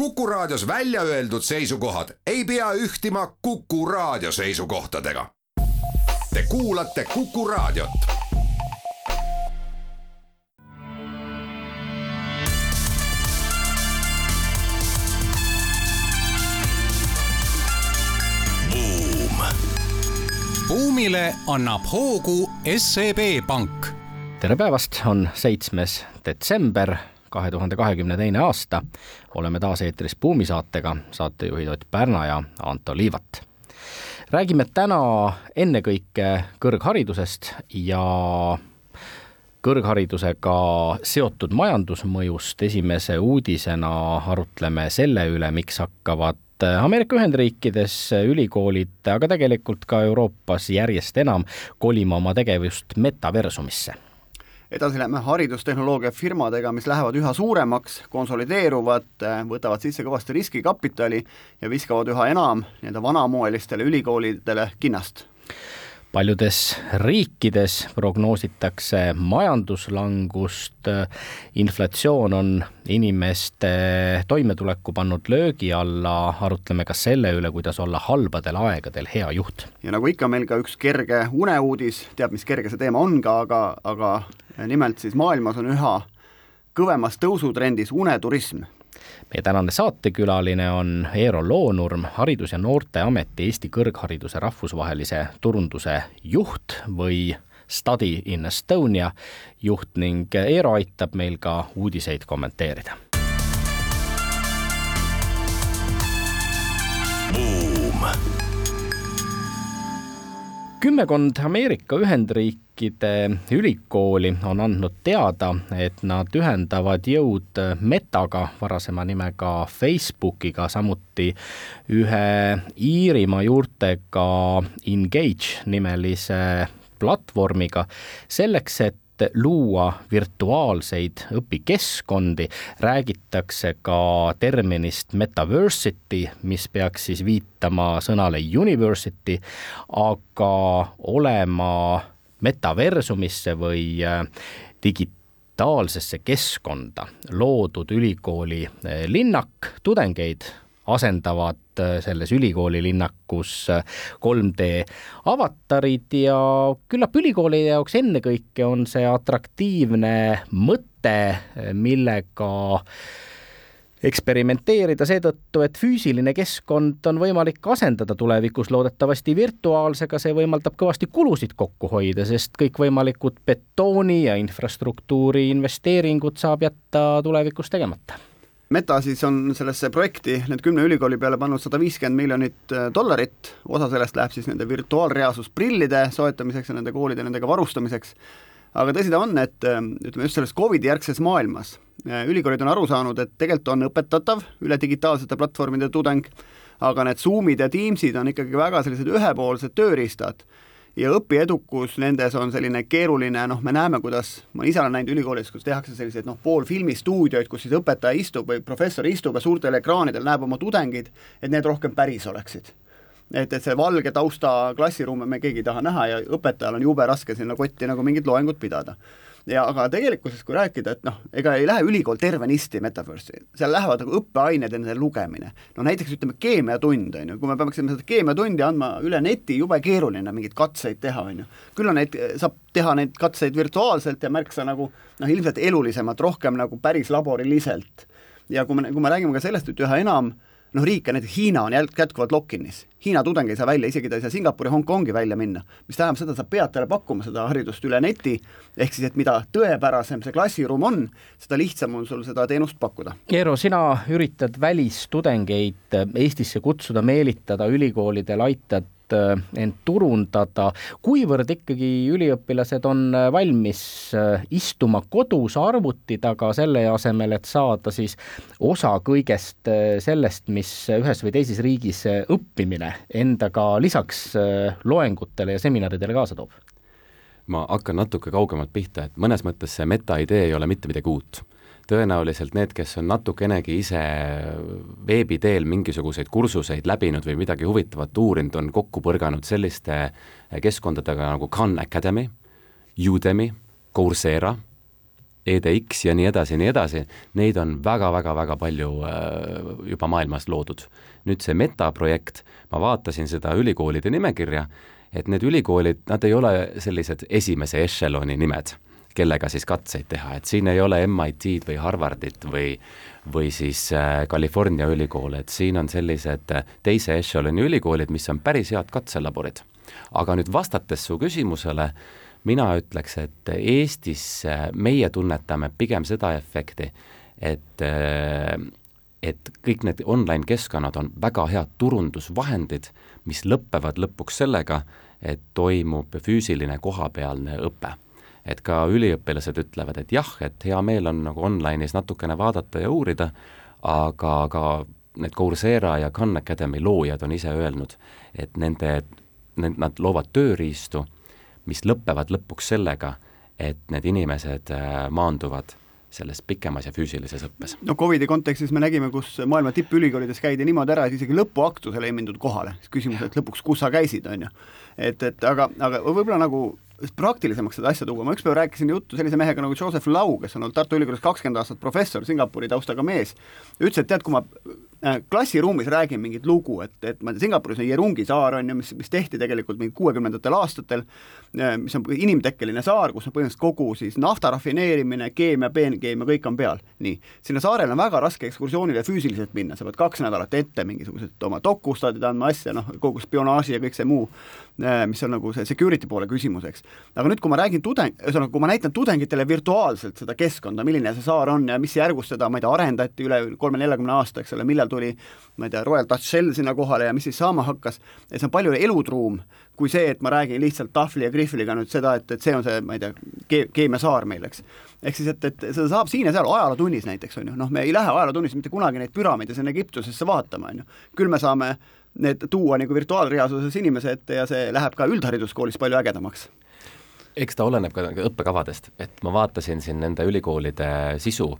Kuku Raadios välja öeldud seisukohad ei pea ühtima Kuku Raadio seisukohtadega. Te kuulate Kuku Raadiot. buumile annab hoogu SEB Pank. tere päevast, on seitsmes detsember kahe tuhande kahekümne teine aasta. oleme taas eetris Buumi saatega, saatejuhid Ott Pärna ja Anto Liivat. räägime täna ennekõike kõrgharidusest ja kõrgharidusega seotud majandusmõjust esimese uudisena arutleme selle üle, miks hakkavad Ameerika Ühendriikides ülikoolid, aga tegelikult ka Euroopas järjest enam kolima oma tegevust metaversumisse edasi läheme haridustehnoloogia firmadega, mis lähevad üha suuremaks, konsolideeruvad, võtavad sisse kõvasti riskikapitali ja viskavad üha enam nii-öelda vanamoelistele ülikoolidele kinnast paljudes riikides prognoositakse majanduslangust, inflatsioon on inimeste toimetuleku pannud löögi alla, arutleme ka selle üle, kuidas olla halbadel aegadel hea juht. ja nagu ikka, meil ka üks kerge uneuudis, teab, mis kerge see teema on ka, aga, aga nimelt siis maailmas on üha kõvemas tõusutrendis uneturism meie tänane saatekülaline on Eero Loonurm, Haridus- ja Noorteameti Eesti Kõrghariduse rahvusvahelise turunduse juht või Study in Estonia juht ning Eero aitab meil ka uudiseid kommenteerida. kümmekond Ameerika Ühendriikide ülikooli on andnud teada, et nad ühendavad jõud Metaga, varasema nimega Facebookiga, samuti ühe Iirimaa juurtega Engage nimelise platvormiga, selleks, et luua virtuaalseid õpikeskkondi, räägitakse ka terminist metaversity, mis peaks siis viitama sõnale university, aga olema metaversumisse või äh, digitaalsesse keskkonda. Loodud ülikooli äh, linnak tudengeid asendavad äh, selles ülikooli linnakus 3D äh, avatarid ja küllap ülikoolide jaoks ennekõike on see atraktiivne mõte, millega eksperimenteerida seetõttu, et füüsiline keskkond on võimalik asendada tulevikus loodetavasti virtuaalsega, see võimaldab kõvasti kulusid kokku hoida, sest kõikvõimalikud betooni ja infrastruktuuri investeeringud saab jätta tulevikus tegemata. Meta siis on sellesse projekti need kümne ülikooli peale pannud sada viiskümmend miljonit äh, dollarit, osa sellest läheb siis nende virtuaalreaalsusprillide soetamiseks ja nende koolide nendega varustamiseks, aga tõsi ta on, et äh, ütleme just selles Covidi järgses maailmas äh, ülikoolid on aru saanud, et tegelikult on õpetatav üle digitaalsete platvormide tudeng, aga need Zoomid ja Teamsid on ikkagi väga sellised ühepoolsed tööriistad ja õpiedukus nendes on selline keeruline, noh, me näeme, kuidas, ma ise olen näinud ülikoolides, kus tehakse selliseid noh, poolfilmistuudioid, kus siis õpetaja istub või professor istub ja suurtel ekraanidel näeb oma tudengeid, et need rohkem päris oleksid et, et see valge tausta klassiruume me keegi ei taha näha ja õpetajal on jube raske sinna kotti nagu mingit loengut pidada ja aga tegelikkuses, kui rääkida, et noh, ega ei lähe ülikool tervenisti metaverse'i, seal lähevad nagu õppeained ja nende lugemine. no näiteks ütleme, keemiatund, on ju, kui me peaksime seda keemiatundi andma üle neti, jube keeruline mingeid katseid teha, on ju. küll on neid, saab teha neid katseid virtuaalselt ja märksa nagu noh, ilmselt elulisemalt, rohkem nagu päris laboriliselt. ja kui me, kui me räägime ka sellest, et üha enam äh, noh, riike, näiteks Hiina on jälg-, jätkuvalt lock-in'is. Hiina tudeng ei saa välja, isegi ta ei saa Singapuri, Hongkongi välja minna, mis tähendab seda, sa pead talle pakkuma seda haridust üle neti, ehk siis et mida tõepärasem see klassiruum on, seda lihtsam on sul seda teenust pakkuda. Eero, sina üritad välistudengeid Eestisse kutsuda, meelitada, ülikoolidel aitad Äh, end turundada, kuivõrd ikkagi üliõpilased on äh, valmis äh, istuma kodus arvuti taga selle asemel, et saada siis osa kõigest sellest, mis ühes või teises riigis õppimine endaga lisaks loengutele ja seminaridele kaasa toob? ma hakkan natuke kaugemalt pihta, et mõnes mõttes see metaidee ei ole mitte midagi uut tõenäoliselt need, kes on natukenegi ise veebi teel mingisuguseid kursuseid läbinud või midagi huvitavat uurinud, on kokku põrganud selliste keskkondadega nagu Khan Academy, Udemy, Coursera, EDX ja nii edasi ja nii edasi, neid on väga-väga-väga palju äh, juba maailmas loodud. nüüd see metaprojekt, ma vaatasin seda ülikoolide nimekirja, et need ülikoolid, nad ei ole sellised esimese ešeloni nimed, kellega siis katseid teha, et siin ei ole MIT-d või Harvardit või või siis äh, California ülikool, et siin on sellised äh, teise ešeloni ülikoolid, mis on päris head katselaborid. aga nüüd vastates su küsimusele, mina ütleks, et Eestis meie tunnetame pigem seda efekti, et et kõik need online-keskkonnad on väga head turundusvahendid, mis lõpevad lõpuks sellega, et toimub füüsiline kohapealne õpe. Et ka üliõpilased ütlevad, et jah, et hea meel on nagu online'is natukene vaadata ja uurida, aga ka need Coursera ja Khan Academy loojad on ise öelnud, et nende, nad loovad tööriistu, mis lõpevad lõpuks sellega, et need inimesed äh, maanduvad selles pikemas ja füüsilises õppes. no Covidi kontekstis me nägime, kus maailma tippülikoolides käidi niimoodi ära, et isegi lõpuaktusele ei mindud kohale, siis küsimus, et lõpuks, kus sa käisid, on ju. et, et aga, aga võib-olla nagu praktilisemaks seda asja tuua, ma ükspäev rääkisin juttu sellise mehega nagu Joseph Lau, kes on olnud Tartu Ülikoolis kakskümmend aastat professor, Singapuri taustaga mees, ütles, et tead, kui ma klassiruumis räägin mingit lugu, et, et ma ei tea, Singapuris on Jerungi saar, on ju, mis, mis tehti tegelikult mingi kuuekümnendatel aastatel, äh, mis on inimtekkeline saar, kus on põhimõtteliselt kogu siis nafta rafineerimine, keemia, peenkeemia, kõik on peal. nii, sinna saarele on väga raske ekskursioonile füüsiliselt minna, sa pead kaks nädalat ette mingisugused oma dokustaadid andma asja, noh, kogu spionaaži ja kõik see muu, äh, mis on nagu see security poole küsimuseks aga nüüd, kui ma räägin tudeng, ühesõnaga, kui ma näitan tudengitele virtuaalselt seda keskkonda, milline see saar on ja mis järgus seda, ma ei tea, arendati üle kolme-neljakümne aasta, eks ole, millal tuli ma ei tea, Royal Dutch Shell sinna kohale ja mis siis saama hakkas, et see on palju elutruum kui see, et ma räägin lihtsalt tahvli ja grihvliga nüüd seda, et, et see on see, ma ei tea, ke-, keemiasaar meil, eks. ehk siis, et, et seda saab siin ja seal ajalootunnis näiteks, on ju, noh, me ei lähe ajalootunnis mitte kunagi neid püramiide sinna Egiptusesse vaatama, on ju. küll me saame need tuua nagu virtuaalreaalsuses inimese ette ja see läheb ka üldhariduskoolis palju ägedamaks eks ta oleneb ka õppekavadest, et ma vaatasin siin nende ülikoolide sisu,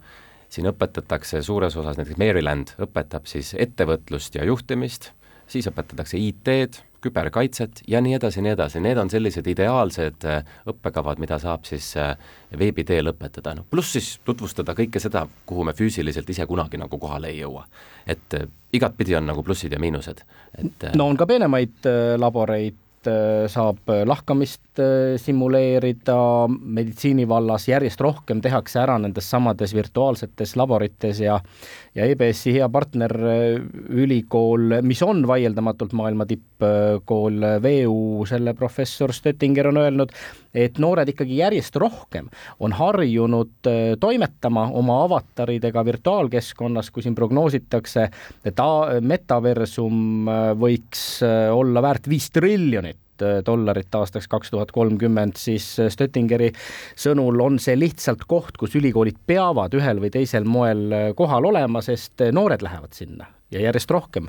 siin õpetatakse suures osas, näiteks Maryland õpetab siis ettevõtlust ja juhtimist, siis õpetatakse IT-d, küberkaitset ja nii edasi ja nii edasi, need on sellised ideaalsed äh, õppekavad, mida saab siis äh, veebi teel õpetada, noh pluss siis tutvustada kõike seda, kuhu me füüsiliselt ise kunagi nagu kohale ei jõua. et äh, igatpidi on nagu plussid ja miinused, et no on ka peenemaid laboreid, saab lahkamist simuleerida, meditsiini vallas järjest rohkem tehakse ära nendes samades virtuaalsetes laborites ja ja EBS-i hea partner, äh, ülikool, mis on vaieldamatult maailma tippkool, VU, selle professor Stöttinger on öelnud, et noored ikkagi järjest rohkem on harjunud toimetama oma avataridega virtuaalkeskkonnas, kui siin prognoositakse, et metaversum võiks olla väärt viis triljonit dollarit aastaks kaks tuhat kolmkümmend, siis äh, Stöttingeri sõnul on see lihtsalt koht, kus ülikoolid peavad ühel või teisel moel äh, kohal olema, sest noored lähevad sinna ja järjest rohkem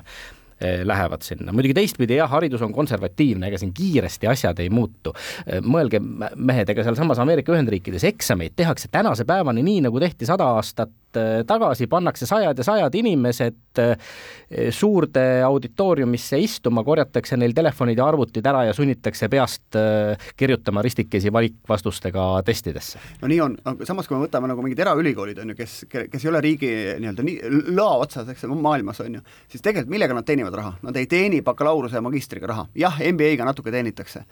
lähevad sinna. muidugi teistpidi jah, haridus on konservatiivne, ega siin kiiresti asjad ei muutu. mõelge, mehed, ega sealsamas Ameerika Ühendriikides eksameid tehakse tänase päevani nii, nagu tehti sada aastat Äh, tagasi, pannakse sajad ja sajad inimesed äh, suurde auditooriumisse istuma, korjatakse neil telefonid ja arvutid ära ja sunnitakse peast äh, kirjutama ristikesi valikvastustega testidesse. no nii on, aga samas, kui me võtame nagu mingid eraülikoolid, on ju, kes, kes ei ole riigi nii-öelda nii lõa otsas, eks ole, maailmas on ju, siis tegelikult millega nad teenivad raha? Nad ei teeni bakalaureuse ja magistriga raha, jah, MBA-ga natuke teenitakse,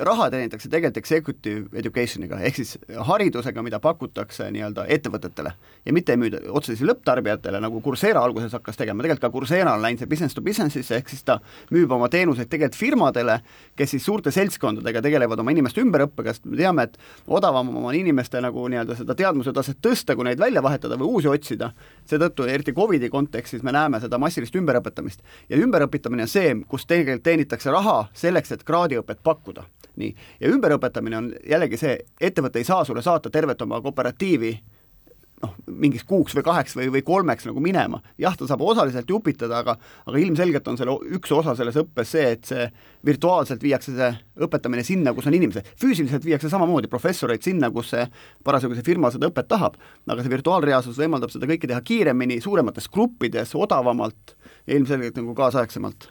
raha teenitakse tegelikult executive education'iga ehk siis haridusega, mida pakutakse nii-öelda ettevõtetele ja mitte müüda otseselt lõpptarbijatele, nagu Coursera alguses hakkas tegema, tegelikult ka Coursera on läinud see business to business'isse, ehk siis ta müüb oma teenuseid tegelikult firmadele, kes siis suurte seltskondadega tegelevad oma inimeste ümberõppega, sest me teame, et odavam oma inimeste nagu nii-öelda seda teadmuse taset tõsta, kui neid välja vahetada või uusi otsida, seetõttu eriti Covidi kontekstis me näeme seda massilist ümberõpetamist. ja ümberõpetamine on see, kus tegelikult teenitakse raha selleks, et kraadiõpet pakkuda. Nii, ja ümberõpetamine on jällegi see, ettevõte ei saa sulle saata tervet oma kooperatiivi noh, mingiks kuuks või kaheks või, või kolmeks nagu minema. jah, ta saab osaliselt jupitada, aga aga ilmselgelt on selle üks osa selles õppes see, et see virtuaalselt viiakse see õpetamine sinna, kus on inimesed. füüsiliselt viiakse samamoodi professoreid sinna, kus see parasjagu see firma seda õpet tahab, aga see virtuaalreaalsus võimaldab seda kõike teha kiiremini, suuremates gruppides, odavamalt ja ilmselgelt nagu kaasaegsemalt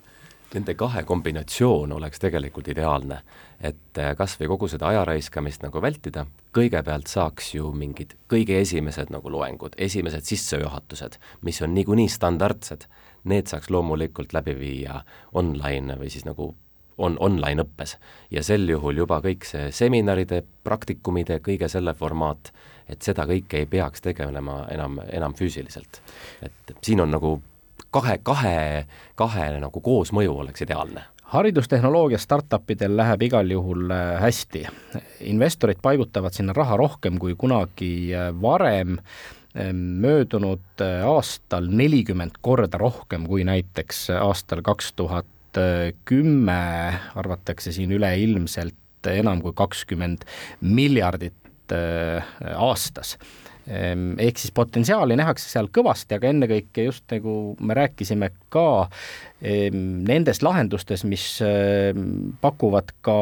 nende kahe kombinatsioon oleks tegelikult ideaalne. et äh, kas või kogu seda aja raiskamist nagu vältida, kõigepealt saaks ju mingid kõige esimesed nagu loengud, esimesed sissejuhatused, mis on niikuinii standardsed, need saaks loomulikult läbi viia online või siis nagu on online õppes. ja sel juhul juba kõik see seminaride, praktikumide, kõige selle formaat, et seda kõike ei peaks tegelema enam, enam füüsiliselt. et siin on nagu kahe, kahe, kahe nagu koosmõju oleks ideaalne. Haridustehnoloogia startupidel läheb igal juhul äh, hästi. investorid paigutavad sinna raha rohkem kui kunagi äh, varem, äh, möödunud aastal nelikümmend korda rohkem kui näiteks aastal kaks tuhat kümme, arvatakse siin üleilmselt enam kui kakskümmend miljardit aastas. Ehm, ehk siis potentsiaali nähakse seal kõvasti, aga ennekõike just nagu me rääkisime ka ehm, nendes lahendustes, mis ehm, pakuvad ka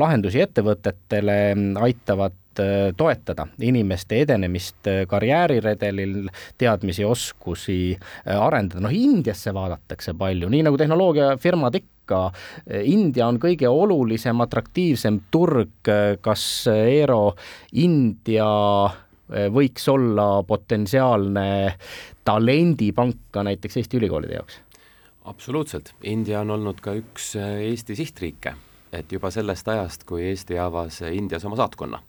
lahendusi ettevõtetele, aitavad eh, toetada inimeste edenemist eh, karjääriredelil, teadmisi, oskusi eh, arendada, noh Indiasse vaadatakse palju, nii nagu tehnoloogiafirmad ikka, India on kõige olulisem, atraktiivsem turg, kas Eero India võiks olla potentsiaalne talendipank ka näiteks Eesti ülikoolide jaoks? absoluutselt, India on olnud ka üks eh, Eesti sihtriike, et juba sellest ajast, kui Eesti avas Indias oma saatkonna.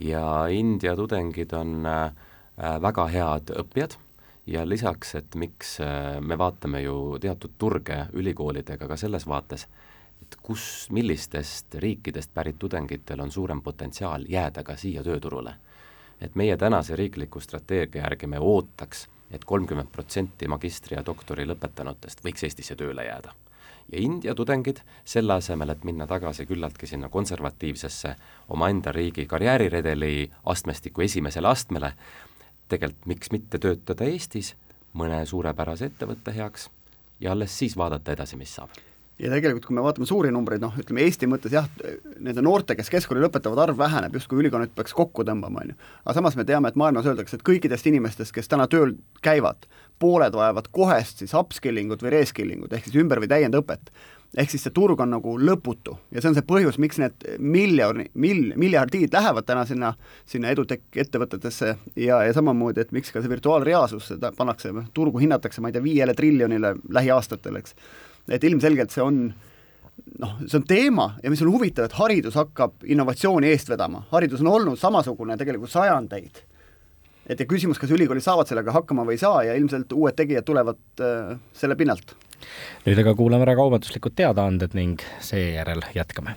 ja India tudengid on eh, väga head õppijad ja lisaks, et miks me vaatame ju teatud turge ülikoolidega ka selles vaates, et kus, millistest riikidest pärit tudengitel on suurem potentsiaal jääda ka siia tööturule et meie tänase riikliku strateegia järgi me ootaks et, et kolmkümmend protsenti magistri ja doktori lõpetanutest võiks Eestisse tööle jääda. ja India tudengid, selle asemel, et minna tagasi küllaltki sinna konservatiivsesse omaenda riigi karjääriredeli astmestiku esimesele astmele, tegelikult miks mitte töötada Eestis mõne suurepärase ettevõtte heaks ja alles siis vaadata edasi, mis saab ja tegelikult, kui me vaatame suuri numbreid, noh, ütleme Eesti mõttes jah, nende noorte, kes keskkooli lõpetavad, arv väheneb, justkui ülikoolid peaks kokku tõmbama, on ju. aga samas me teame, et maailmas öeldakse, et kõikidest inimestest, kes täna tööl käivad, pooled vajavad kohest siis upskilling ut või reskilling ut, ehk siis ümber- või täiendõpet. ehk siis see turg on nagu lõputu ja see on see põhjus, miks need miljoni, mil-, miljardid lähevad täna sinna, sinna edutech ettevõtetesse ja, ja samamoodi, et miks ka see virtuaalreaalsus, seda pannakse, turgu hinnatakse, ma ei tea, viiele triljonile lähiaastatel, eks et ilmselgelt see on noh, see on teema ja mis on huvitav, et haridus hakkab innovatsiooni eest vedama, haridus on olnud samasugune tegelikult sajandeid. et ja küsimus, kas ülikoolid saavad sellega hakkama või ei saa ja ilmselt uued tegijad tulevad äh, selle pinnalt. nüüd aga kuulame ära kaubanduslikud teadaanded ning seejärel jätkame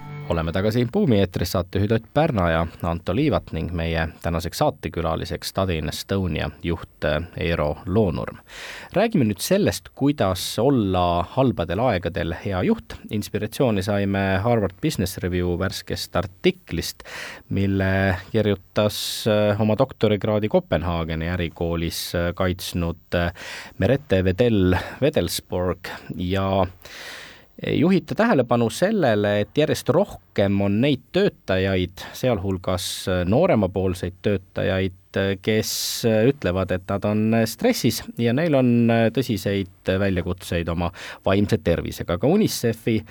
oleme tagasi Buumi eetris, saatejuhid Ott Pärna ja Anto Liivat ning meie tänaseks saatekülaliseks Stadin Estonia juht Eero Loonurm. räägime nüüd sellest, kuidas olla halbadel aegadel hea juht. inspiratsiooni saime Harvard Business Review värskest artiklist, mille kirjutas eh, oma doktorikraadi Kopenhaageni ärikoolis eh, kaitsnud Merete Vedel Vedelsborg ja juhite tähelepanu sellele, et järjest rohkem on neid töötajaid, sealhulgas nooremapoolseid töötajaid, kes ütlevad, et nad on stressis ja neil on tõsiseid väljakutseid oma vaimse tervisega. ka UNICEF-i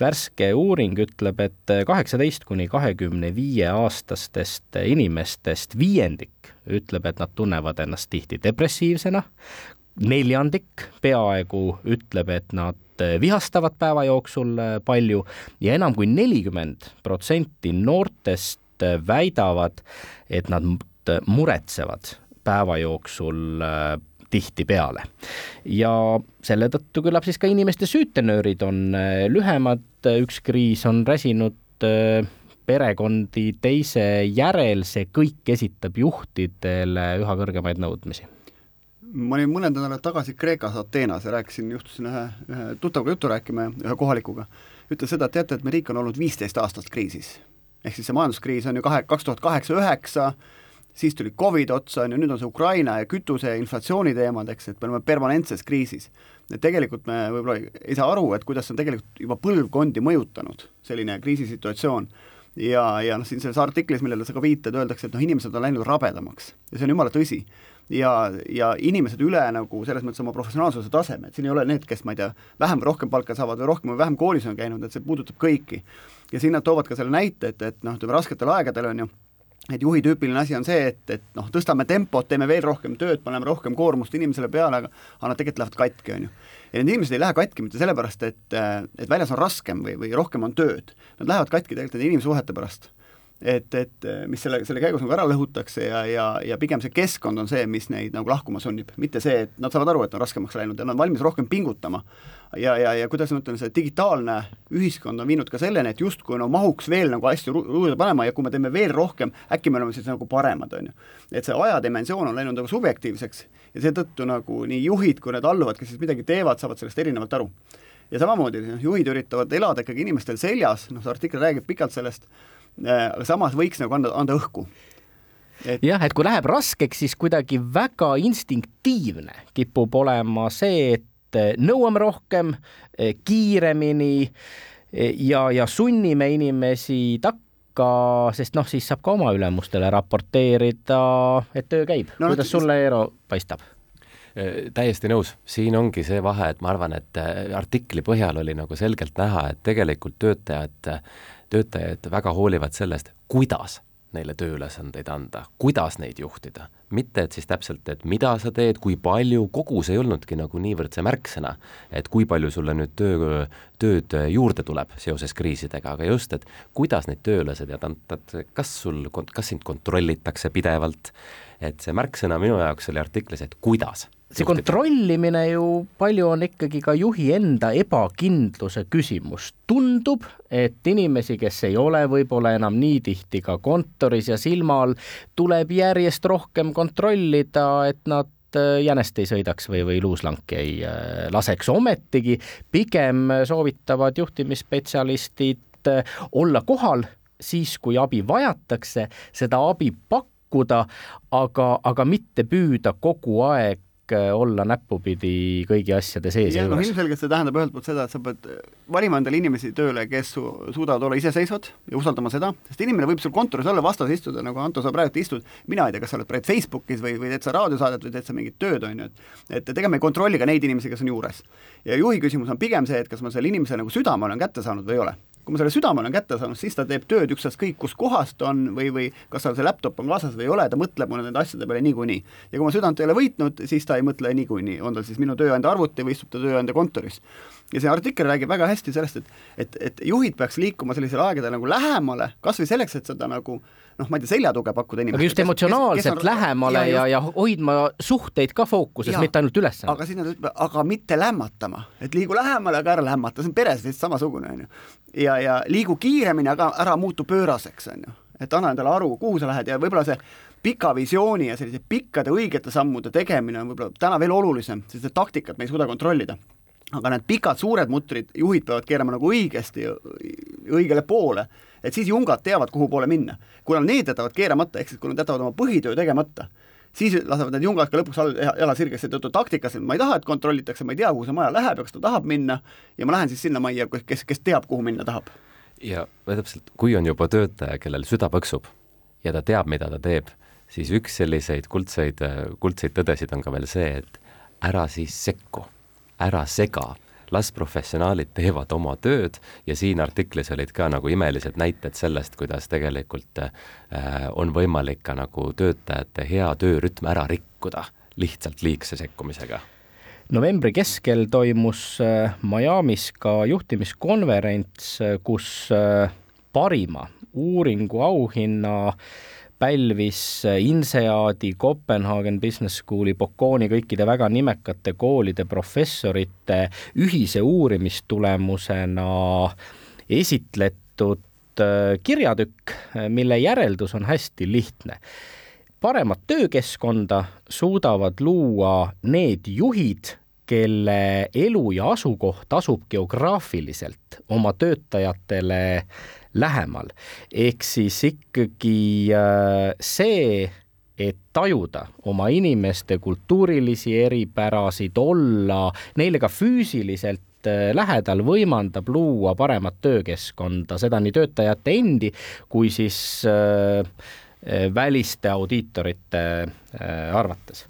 värske uuring ütleb, et kaheksateist kuni kahekümne viie aastastest inimestest viiendik ütleb, et nad tunnevad ennast tihti depressiivsena, neljandik peaaegu ütleb, et nad vihastavad päeva jooksul äh, palju ja enam kui nelikümmend protsenti noortest äh, väidavad, et nad muretsevad päeva jooksul tihtipeale. ja selle tõttu küllap siis ka inimeste süütenöörid on lühemad, üks kriis on räsinud perekondi teise järel, see kõik esitab juhtidele üha kõrgemaid nõudmisi ma olin mõned nädalad tagasi Kreekas Ateenas ja rääkisin, juhtusin ühe, ühe tuttavaga juttu rääkima, ühe kohalikuga, ütles seda, et teate, et meie riik on olnud viisteist aastat kriisis. ehk siis see majanduskriis on ju kahe, kaks tuhat kaheksa, üheksa, siis tuli Covid otsa, on ju, nüüd on see Ukraina ja kütuse ja inflatsiooni teemad, eks, et me oleme permanentses kriisis. et tegelikult me võib-olla ei saa aru, et kuidas see on tegelikult juba põlvkondi mõjutanud, selline kriisisituatsioon ja, ja noh, siin selles artiklis, millele sa ka viitad, öeldakse, et noh, inimesed on läinud rabedamaks ja see on jumala tõsi. Ja, ja inimesed üle nagu selles mõttes oma professionaalsuse taseme, et siin ei ole need, kes ma ei tea, vähem või rohkem palka saavad või rohkem või vähem koolis on käinud, et see puudutab kõiki. ja siin nad toovad ka selle näite, et, et noh, ütleme rasketel aegadel on ju et juhi tüüpiline asi on see, et, et noh, tõstame tempot, teeme veel rohkem tööd, paneme rohkem koormust inimesele peale, aga aga nad tegelikult lähevad katki, on ju. ja need inimesed ei lähe katki mitte sellepärast, et, et väljas on raskem või, või rohkem on tööd, nad lähevad katki tegelikult nende inimsuhete pärast et, et mis selle, selle käigus nagu ära lõhutakse ja, ja, ja pigem see keskkond on see, mis neid nagu lahkuma sunnib, mitte see, et nad saavad aru, et on raskemaks läinud ja nad on valmis rohkem pingutama. ja, ja, ja kuidas ma ütlen, see digitaalne ühiskond on viinud ka selleni, et justkui no mahuks veel nagu asju juurde panema ja kui me teeme veel rohkem, äkki me oleme siis nagu paremad, on ju. et see ajadimensioon on läinud nagu subjektiivseks ja seetõttu nagu nii juhid kui need alluvad, kes siis midagi teevad, saavad sellest erinevalt aru ja samamoodi noh, juhid üritavad elada ikkagi inimestel seljas, noh see artikkel räägib pikalt sellest, aga samas võiks nagu anda, anda õhku et jah, et kui läheb raskeks, siis kuidagi väga instinktiivne kipub olema see, et äh, nõuame rohkem, äh, kiiremini ja, ja sunnime inimesi takka, sest noh, siis saab ka oma ülemustele raporteerida, et töö käib no,. kuidas sulle, Eero, paistab? Täiesti nõus, siin ongi see vahe, et ma arvan, et artikli põhjal oli nagu selgelt näha, et tegelikult töötajad töötajad väga hoolivad sellest, kuidas neile tööülesandeid anda, kuidas neid juhtida. mitte et siis täpselt, et mida sa teed, kui palju, kogus ei olnudki nagu niivõrd see märksõna, et kui palju sulle nüüd töö, tööd juurde tuleb seoses kriisidega, aga just, et kuidas neid tööülesandeid anda, et kas sul, kas sind kontrollitakse pidevalt, et see märksõna minu jaoks oli artiklis, et kuidas see kontrollimine ju palju on ikkagi ka juhi enda ebakindluse küsimus. tundub, et inimesi, kes ei ole võib-olla enam nii tihti ka kontoris ja silma all, tuleb järjest rohkem kontrollida, et nad äh, jänest ei sõidaks või, või luuslanki ei äh, laseks, ometigi pigem soovitavad juhtimisspetsialistid äh, olla kohal siis, kui abi vajatakse, seda abi pakkuda, aga, aga mitte püüda kogu aeg olla näppupidi kõigi asjade sees ja noh, ilmselgelt see tähendab ühelt poolt seda, et sa pead äh, valima endale inimesi tööle, kes su suudavad olla iseseisvad ja usaldama seda, sest inimene võib sul kontoris olla vastas istuda, nagu Anto, sa praegu istud, mina ei tea, kas sa oled praegu Facebookis või, või teed sa raadiosaadet või teed sa mingit tööd, on ju, et et ega me ei kontrolli ka neid inimesi, kes on juures. ja juhi küsimus on pigem see, et kas ma selle inimese nagu südame olen kätte saanud või ei ole kui ma selle südame olen kätte saanud, siis ta teeb tööd ükstaskõik, kus kohas ta on või, või kas tal see laptop on kaasas või ei ole, ta mõtleb mulle nende asjade peale niikuinii. ja kui ma südant ei ole võitnud, siis ta ei mõtle niikuinii, on tal siis minu tööandja arvuti või istub ta tööandja kontoris. Ja see artikkel räägib väga hästi sellest, et, et, et juhid peaks liikuma sellisel aegadel nagu lähemale, kas või selleks, et seda nagu noh, ma ei tea, seljatuge pakkuda inimestele. aga just emotsionaalselt on, lähemale ja, ja, ja hoidma suhteid ka fookuses, mitte ainult ülesanne. aga siis nad ütlevad, aga mitte lämmatama, et liigu lähemale, aga ära lämmata, see on peres vist samasugune, on ju. ja, ja liigu kiiremini, aga ära muutu pööraseks, on ju. et anna endale aru, kuhu sa lähed ja võib-olla see pika visiooni ja sellise pikkade õigete sammude tegemine on võib-olla täna veel olulisem, sest taktikat me ei suuda kontrollida aga need pikad suured mutrid, juhid peavad keerama nagu õigesti, õigele poole et siis jungad teavad, kuhu poole minna. kuna need jätavad keeramata, ehk siis kui nad jätavad oma põhitöö tegemata, siis lasevad need jungad ka lõpuks jala sirgeks, seetõttu taktikas, et ma ei taha, et kontrollitakse, ma ei tea, kuhu see maja läheb ja kas ta tahab minna ja ma lähen siis sinna majja, kes, kes teab, kuhu minna tahab. ja täpselt, kui on juba töötaja, kellel süda põksub ja ta teab, mida ta teeb, siis üks selliseid kuldseid, kuldseid tõdesid on ka veel see, et ära siis sekku, ära sega. Las professionaalid teevad oma tööd ja siin artiklis olid ka nagu imelised näited sellest, kuidas tegelikult äh, on võimalik ka nagu töötajate hea töörütm ära rikkuda lihtsalt liigse sekkumisega. Novembri keskel toimus äh, Miami's ka juhtimiskonverents, äh, kus äh, parima uuringu auhinna äh, pälvis INSEAD-i, Kopenhaagen Business School'i, Bocconi, kõikide väga nimekate koolide professorite ühise uurimistulemusena esitletud äh, kirjatükk, mille järeldus on hästi lihtne. paremat töökeskkonda suudavad luua need juhid, kelle elu ja asukoht asub geograafiliselt oma töötajatele lähemal. ehk siis ikkagi äh, see, et tajuda oma inimeste kultuurilisi eripärasid, olla neile ka füüsiliselt äh, lähedal võimaldab luua paremat töökeskkonda, seda nii töötajate endi kui siis äh, väliste audiitorite arvates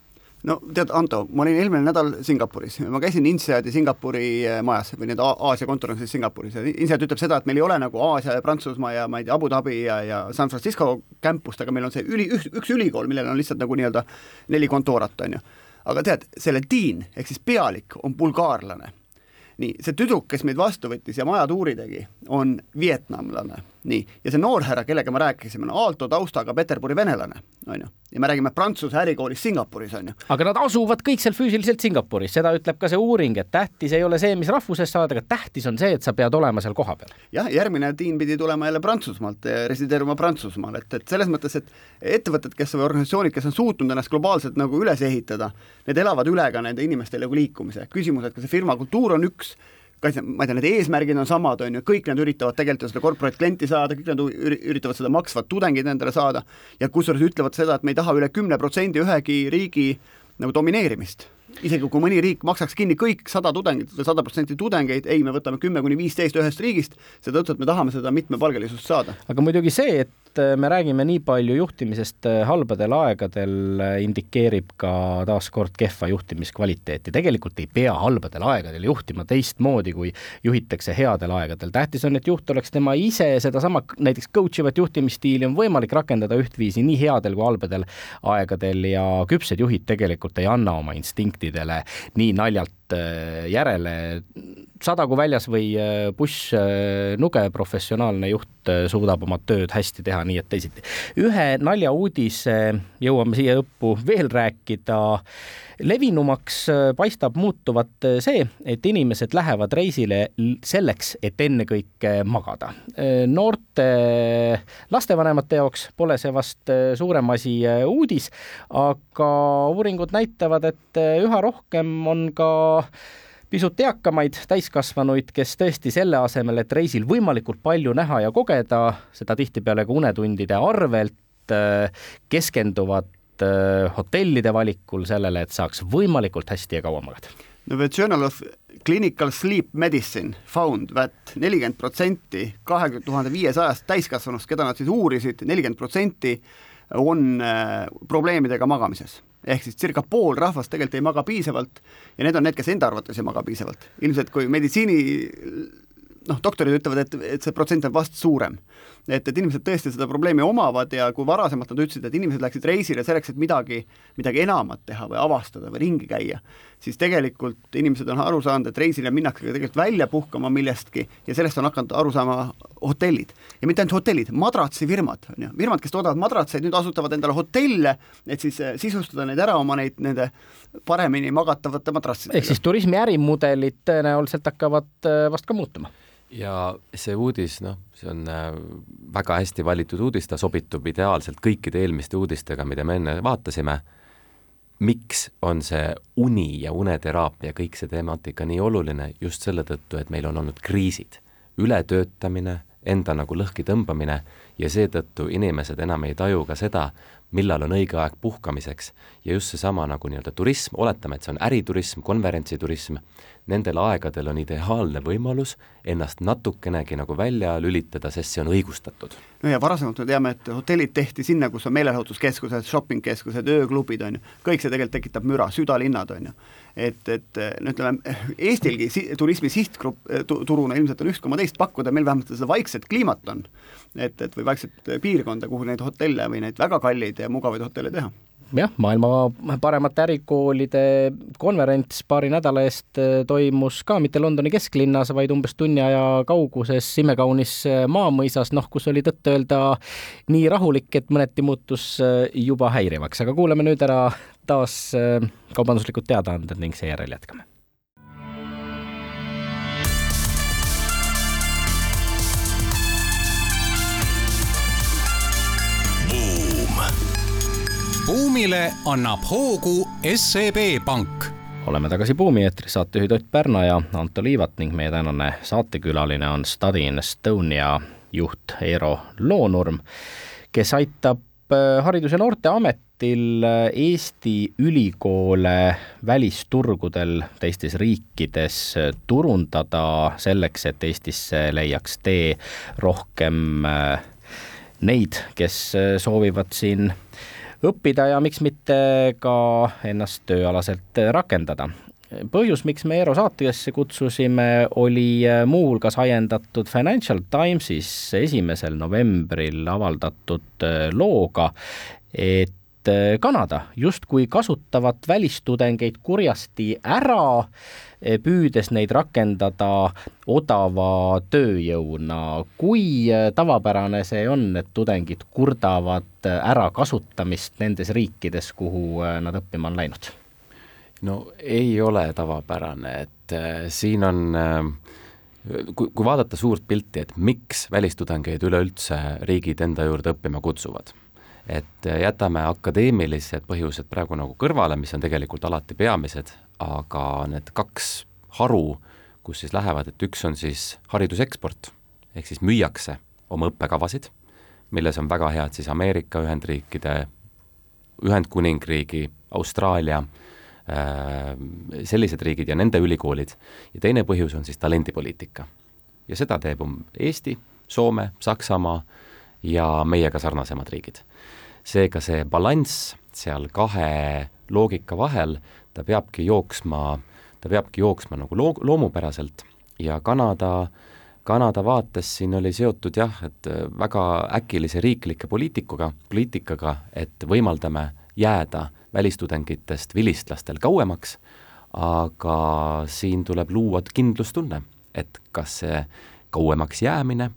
no tead, Anto, ma olin eelmine nädal Singapuris, ma käisin INSEAD-i Singapuri eh, majas või need Aasia kontoris Singapuris ja INSEAD ütleb seda, et meil ei ole nagu Aasia ja Prantsusmaa ja ma ei tea, Abu Dhabi ja, ja San Francisco campust, aga meil on see üli, üks ülikool, millel on lihtsalt nagu nii-öelda neli kontoorat, on ju. aga tead, selle diin ehk siis pealik on bulgaarlane nii, see tüdruk, kes meid vastu võttis ja maja tuuri tegi, on vietnamlane nii, ja see noorhärra, kellega me rääkisime, on Aalto taustaga Peterburi venelane, on ju. Ja me räägime Prantsuse ärikoolis Singapuris, on ju. aga nad asuvad kõik seal füüsiliselt Singapuris, seda ütleb ka see uuring, et tähtis ei ole see, mis rahvusest sa oled, aga tähtis on see, et sa pead olema seal kohapeal. jah, järgmine tiim pidi tulema jälle Prantsusmaalt, resideeruma Prantsusmaal, et, et selles mõttes, et ettevõtted, kes või organisatsioonid, kes on suutnud ennast globaalselt nagu üles ehitada, need elavad üle ka nende inimeste nagu liikumise. küsimus, et kas see firma kultuur on üks, kas ma ei tea, need eesmärgid on samad, on ju, kõik nad üritavad tegelikult seda corporate klienti saada, kõik nad üritavad seda maksvat tudengit endale saada ja kusjuures ütlevad seda, et me ei taha üle kümne protsendi ühegi riigi nagu domineerimist isegi kui mõni riik maksaks kinni kõik sada tudengit või sada protsenti tudengeid, ei, me võtame kümme kuni viisteist ühest riigist, seetõttu, et me tahame seda mitmepalgelisust saada. aga muidugi see, et Äh, me räägime nii palju juhtimisest äh, halbadel aegadel, äh, indikeerib ka taaskord kehva juhtimiskvaliteeti. tegelikult ei pea halbadel aegadel juhtima teistmoodi, kui juhitakse headel aegadel. tähtis on, et juht oleks tema ise, sedasama näiteks coach ivat juhtimisstiili on võimalik rakendada ühtviisi nii headel kui halbadel aegadel ja küpsed juhid tegelikult ei anna oma instinktidele nii naljalt järele sadagu väljas või äh, buss äh, nuge, professionaalne juht äh, suudab oma tööd hästi teha nii et teisiti. ühe naljauudise jõuame siia õppu veel rääkida. levinumaks paistab muutuvat see, et inimesed lähevad reisile selleks, et ennekõike magada. noorte lastevanemate jaoks pole see vast suurem asi uudis, aga uuringud näitavad, et üha rohkem on ka pisut eakamaid täiskasvanuid, kes tõesti selle asemel, et reisil võimalikult palju näha ja kogeda, seda tihtipeale ka unetundide arvelt, äh, keskenduvad äh, hotellide valikul sellele, et saaks võimalikult hästi ja kaua magada. no The Journal of Clinical Sleep Medicine found that nelikümmend protsenti kahekümne tuhande viiesajast täiskasvanust, keda nad siis uurisid, nelikümmend protsenti on äh, probleemidega magamises ehk siis circa pool rahvast tegelikult ei maga piisavalt ja need on need, kes enda arvates ei maga piisavalt. ilmselt kui meditsiini noh, doktorid ütlevad, et, et see protsent on vast suurem. Et, et inimesed tõesti seda probleemi omavad ja kui varasemalt nad ütlesid, et inimesed läksid reisile selleks, et midagi, midagi enamat teha või avastada või ringi käia, siis tegelikult inimesed on aru saanud, et reisile minnakse tegelikult välja puhkama millestki ja sellest on hakanud aru saama hotellid. ja mitte ainult hotellid, madratsifirmad, on ju, firmad, kes toodavad madratseid, nüüd asutavad endale hotelle, et siis eh, sisustada neid ära oma neid, nende paremini magatavate madratsidega. ehk siis turismi ärimudelid tõenäoliselt hakkavad eh, vast ka muutuma ja see uudis, noh, see on äh, väga hästi valitud uudis, ta sobitub ideaalselt kõikide eelmiste uudistega, mida me enne vaatasime. miks on see uni ja uneteraapia, kõik see temaatika nii oluline? Just selle tõttu, et meil on olnud kriisid, ületöötamine, enda nagu lõhki tõmbamine ja seetõttu inimesed enam ei taju ka seda, millal on õige aeg puhkamiseks. Ja just seesama nagu nii-öelda turism, oletame, et see on äriturism, konverentsiturism, nendel aegadel on ideaalne võimalus ennast natukenegi nagu välja lülitada, sest see on õigustatud. no ja varasemalt me teame, et hotellid tehti sinna, kus on meelelahutuskeskused, shoppingkeskused, ööklubid, on ju, kõik see tegelikult tekitab müra, südalinnad, on ju. et, et no ütleme, Eestilgi si-, turismi sihtgrupp tu,, turuna ilmselt on üks koma teist pakkuda, meil vähemalt seda vaikset kliimat on. et, et või vaikset piirkonda, kuhu neid hotelle või neid väga kalleid ja mugavaid hotelle teha jah, maailma paremate ärikoolide konverents paari nädala eest äh, toimus ka mitte Londoni kesklinnas, vaid umbes tunni aja kauguses imekaunis äh, maamõisas, noh, kus oli tõtt-öelda nii rahulik, et mõneti muutus äh, juba häirivaks, aga kuulame nüüd ära taas kaubanduslikud teadaanded ning seejärel jätkame buumile annab hoogu SEB Pank. Oleme tagasi Buumi eetris, saatejuhid Ott Pärna ja Anto Liivat ning meie tänane saatekülaline on Study in Estonia juht Eero Loonurm, kes aitab äh, Haridus- ja Noorteametil ametil Eesti ülikoole välisturgudel teistes riikides turundada selleks, et Eestisse leiaks tee rohkem äh, neid, kes soovivad siin õppida ja miks mitte ka ennast tööalaselt rakendada. põhjus, miks me Eero saatesse kutsusime, oli äh, muuhulgas ajendatud Financial Timesis esimesel novembril avaldatud äh, looga, et äh, Kanada justkui kasutavat välistudengeid kurjasti ära, püüdes neid rakendada odava tööjõuna. kui tavapärane see on, et tudengid kurdavad ärakasutamist nendes riikides, kuhu nad õppima on läinud? no ei ole tavapärane, et äh, siin on äh, kui, kui vaadata suurt pilti, et miks välistudengeid üleüldse riigid enda juurde õppima kutsuvad, et äh, jätame akadeemilised põhjused praegu nagu kõrvale, mis on tegelikult alati peamised, aga need kaks haru, kus siis lähevad, et üks on siis hariduseksport, ehk siis müüakse oma õppekavasid, milles on väga head siis Ameerika Ühendriikide, Ühendkuningriigi, Austraalia äh, sellised riigid ja nende ülikoolid ja teine põhjus on siis talendipoliitika. ja seda teeb um-, Eesti, Soome, Saksamaa ja meiega sarnasemad riigid. seega see balanss seal kahe loogika vahel, ta peabki jooksma, ta peabki jooksma nagu loo-, loomupäraselt ja Kanada Kanada vaates siin oli seotud jah, et väga äkilise riiklike poliitikuga, poliitikaga, et võimaldame jääda välistudengitest vilistlastel kauemaks, aga siin tuleb luua kindlustunne, et kas see kauemaks jäämine,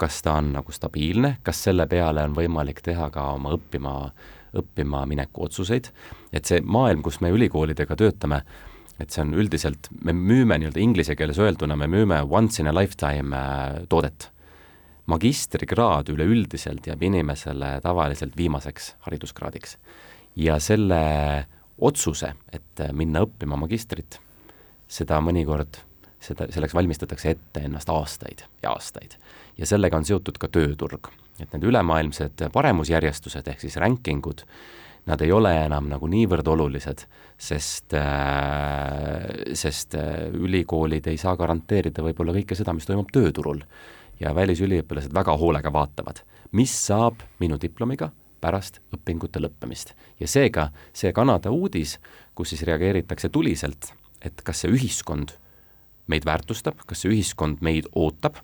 kas ta on nagu stabiilne, kas selle peale on võimalik teha ka oma õppima, õppima mineku otsuseid, et see maailm, kus me ülikoolidega töötame, et see on üldiselt, me müüme nii-öelda inglise keeles öelduna, me müüme once in a lifetime äh, toodet. magistrikraad üleüldiselt jääb inimesele tavaliselt viimaseks hariduskraadiks ja selle otsuse, et minna õppima magistrit, seda mõnikord, seda, selleks valmistatakse ette ennast aastaid ja aastaid. ja sellega on seotud ka tööturg. et need ülemaailmsed paremusjärjestused ehk siis rankingud, nad ei ole enam nagu niivõrd olulised, sest äh,, sest äh, ülikoolid ei saa garanteerida võib-olla kõike seda, mis toimub tööturul. ja välisüliõpilased väga hoolega vaatavad, mis saab minu diplomiga, pärast õpingute lõppemist. ja seega see Kanada uudis, kus siis reageeritakse tuliselt, et kas see ühiskond meid väärtustab, kas see ühiskond meid ootab,